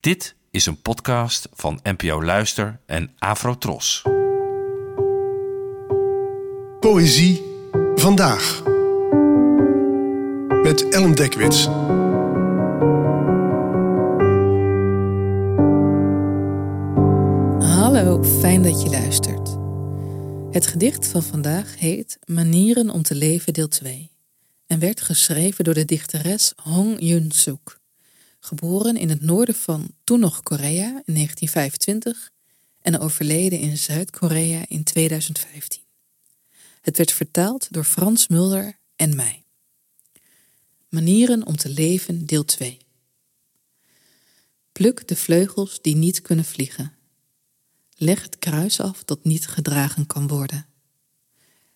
Dit is een podcast van NPO Luister en Afrotros. Poëzie vandaag. Met Ellen Dekwits. Hallo, fijn dat je luistert. Het gedicht van vandaag heet Manieren om te leven deel 2 en werd geschreven door de dichteres Hong Yun-suk, geboren in het noorden van toen nog Korea in 1925 en overleden in Zuid-Korea in 2015. Het werd vertaald door Frans Mulder en mij. Manieren om te leven deel 2 Pluk de vleugels die niet kunnen vliegen Leg het kruis af dat niet gedragen kan worden.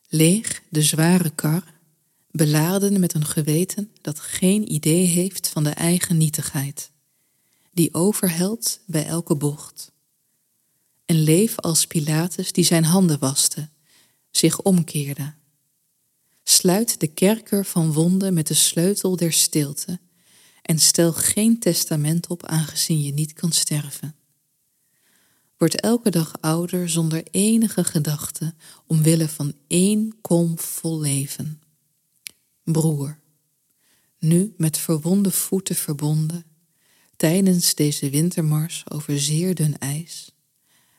Leeg de zware kar, beladen met een geweten dat geen idee heeft van de eigen nietigheid, die overhelt bij elke bocht. En leef als Pilatus die zijn handen waste, zich omkeerde. Sluit de kerker van wonden met de sleutel der stilte en stel geen testament op aangezien je niet kan sterven wordt elke dag ouder zonder enige gedachte omwille van één kom vol leven. Broer, nu met verwonde voeten verbonden, tijdens deze wintermars over zeer dun ijs,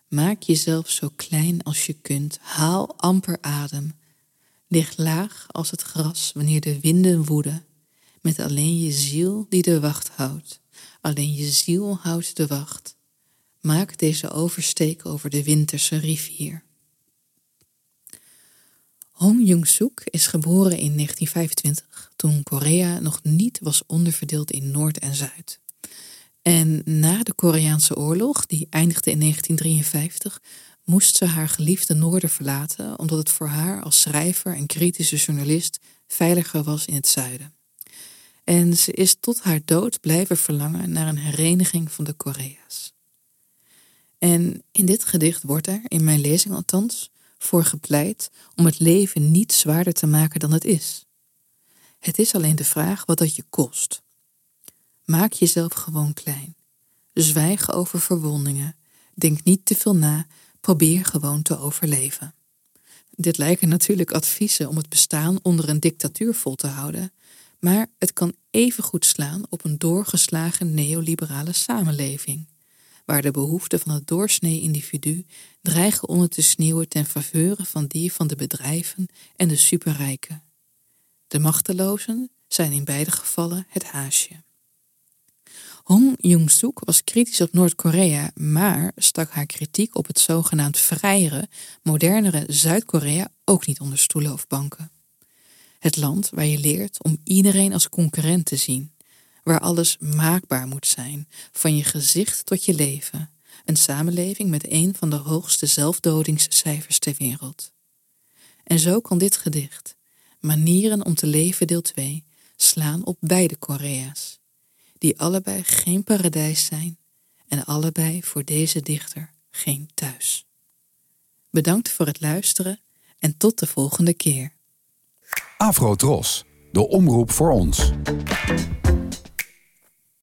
maak jezelf zo klein als je kunt, haal amper adem, lig laag als het gras wanneer de winden woeden, met alleen je ziel die de wacht houdt, alleen je ziel houdt de wacht maak deze oversteek over de winterse rivier. Hong Jung-suk is geboren in 1925, toen Korea nog niet was onderverdeeld in Noord en Zuid. En na de Koreaanse oorlog, die eindigde in 1953, moest ze haar geliefde Noorden verlaten, omdat het voor haar als schrijver en kritische journalist veiliger was in het zuiden. En ze is tot haar dood blijven verlangen naar een hereniging van de Korea's. En in dit gedicht wordt er, in mijn lezing althans, voor gepleit om het leven niet zwaarder te maken dan het is. Het is alleen de vraag wat dat je kost. Maak jezelf gewoon klein. Zwijg over verwondingen. Denk niet te veel na. Probeer gewoon te overleven. Dit lijken natuurlijk adviezen om het bestaan onder een dictatuur vol te houden, maar het kan even goed slaan op een doorgeslagen neoliberale samenleving waar de behoeften van het doorsnee individu dreigen onder te sneeuwen ten faveur van die van de bedrijven en de superrijken. De machtelozen zijn in beide gevallen het haasje. Hong Jung-suk was kritisch op Noord-Korea, maar stak haar kritiek op het zogenaamd vrijere, modernere Zuid-Korea ook niet onder stoelen of banken. Het land waar je leert om iedereen als concurrent te zien, waar alles maakbaar moet zijn, van je gezicht tot je leven. Een samenleving met een van de hoogste zelfdodingscijfers ter wereld. En zo kan dit gedicht, Manieren om te leven deel 2, slaan op beide Korea's, die allebei geen paradijs zijn en allebei voor deze dichter geen thuis. Bedankt voor het luisteren en tot de volgende keer. Afro Tros, de omroep voor ons.